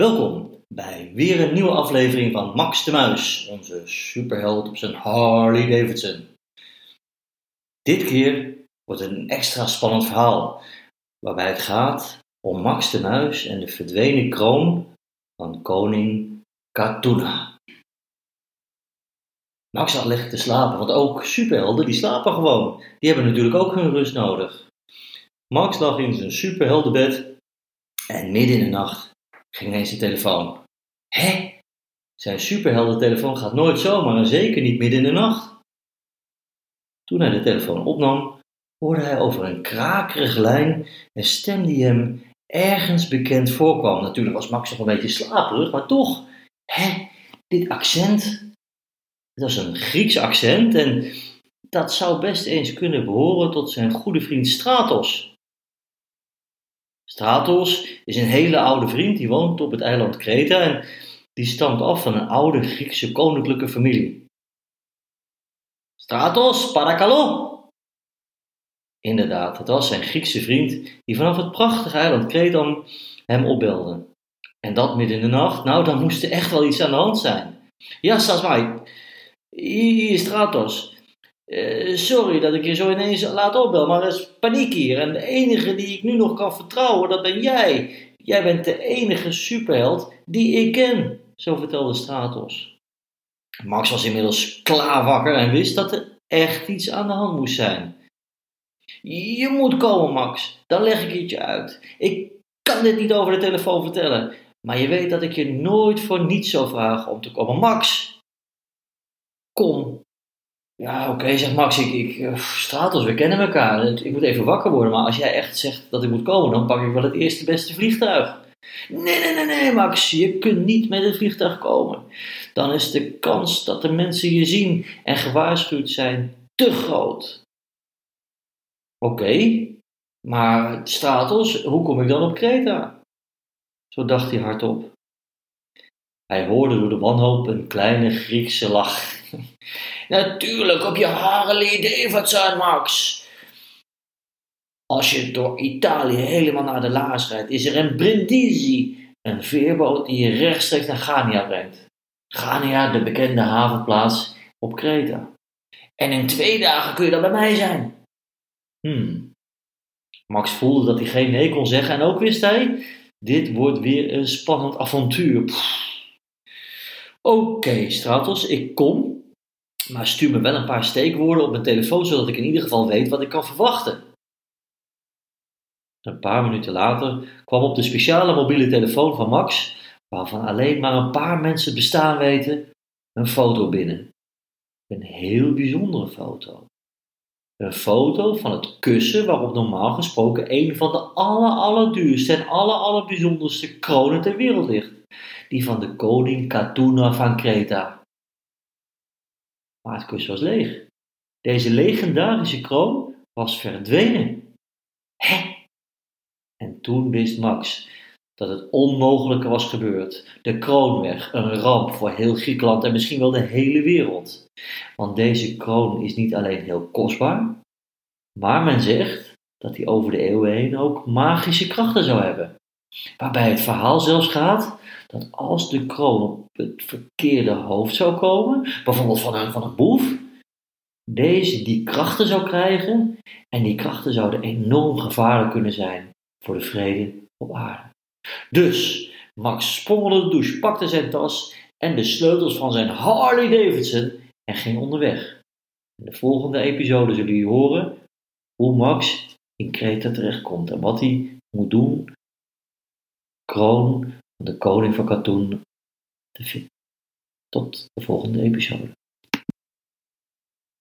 Welkom bij weer een nieuwe aflevering van Max de Muis, onze superheld op zijn Harley Davidson. Dit keer wordt een extra spannend verhaal, waarbij het gaat om Max de Muis en de verdwenen kroon van koning Katuna. Max had liggen te slapen, want ook superhelden die slapen gewoon. Die hebben natuurlijk ook hun rust nodig. Max lag in zijn superheldenbed en midden in de nacht ging ineens de telefoon. Hé? Zijn superheldentelefoon gaat nooit zomaar en zeker niet midden in de nacht. Toen hij de telefoon opnam, hoorde hij over een krakerige lijn een stem die hem ergens bekend voorkwam. Natuurlijk was Max nog een beetje slaperig, maar toch, hè, dit accent, dat is een Grieks accent en dat zou best eens kunnen behoren tot zijn goede vriend Stratos. Stratos is een hele oude vriend die woont op het eiland Kreta en die stamt af van een oude Griekse koninklijke familie. Stratos, parakalo! Inderdaad, het was zijn Griekse vriend die vanaf het prachtige eiland Kreta hem opbelde. En dat midden in de nacht, nou dan moest er echt wel iets aan de hand zijn. Ja, Sasmai, Stratos. Eh, sorry dat ik je zo ineens laat opbel, maar er is paniek hier. En de enige die ik nu nog kan vertrouwen, dat ben jij. Jij bent de enige superheld die ik ken, zo vertelde Stratos. Max was inmiddels klaar wakker en wist dat er echt iets aan de hand moest zijn. Je moet komen, Max. Dan leg ik het je uit. Ik kan dit niet over de telefoon vertellen, maar je weet dat ik je nooit voor niets zou vragen om te komen. Max, kom, ja, oké, zegt Max, ik, ik Stratos, we kennen elkaar. Ik moet even wakker worden, maar als jij echt zegt dat ik moet komen, dan pak ik wel het eerste beste vliegtuig. Nee, nee, nee, nee, Max, je kunt niet met het vliegtuig komen. Dan is de kans dat de mensen je zien en gewaarschuwd zijn te groot. Oké, maar Stratos, hoe kom ik dan op Kreta? Zo dacht hij hardop. Hij hoorde door de wanhoop een kleine Griekse lach. Natuurlijk op je Harley Davidson, Max. Als je door Italië helemaal naar de Laars rijdt, is er een Brindisi, een veerboot die je rechtstreeks naar Gania brengt. Gania, de bekende havenplaats op Kreta. En in twee dagen kun je dan bij mij zijn. Hmm. Max voelde dat hij geen nee kon zeggen en ook wist hij, dit wordt weer een spannend avontuur. Oké, Stratos, ik kom. Maar stuur me wel een paar steekwoorden op mijn telefoon, zodat ik in ieder geval weet wat ik kan verwachten. Een paar minuten later kwam op de speciale mobiele telefoon van Max, waarvan alleen maar een paar mensen bestaan weten, een foto binnen. Een heel bijzondere foto. Een foto van het kussen waarop normaal gesproken een van de aller, allerduurste en aller, allerbijzonderste kronen ter wereld ligt. Die van de koning Katuna van Kreta. Maar het kussen was leeg. Deze legendarische kroon was verdwenen. Hè? En toen wist Max dat het onmogelijke was gebeurd. De kroon weg, een ramp voor heel Griekenland en misschien wel de hele wereld. Want deze kroon is niet alleen heel kostbaar, maar men zegt dat hij over de eeuwen heen ook magische krachten zou hebben. Waarbij het verhaal zelfs gaat dat als de kroon op het verkeerde hoofd zou komen, bijvoorbeeld van een, van een boef, deze die krachten zou krijgen en die krachten zouden enorm gevaarlijk kunnen zijn voor de vrede op aarde. Dus Max sprong de douche, pakte zijn tas en de sleutels van zijn Harley Davidson en ging onderweg. In de volgende episode zullen jullie horen hoe Max in Kreta terechtkomt en wat hij moet doen kroon van de koning van Katoen. Tot de volgende episode.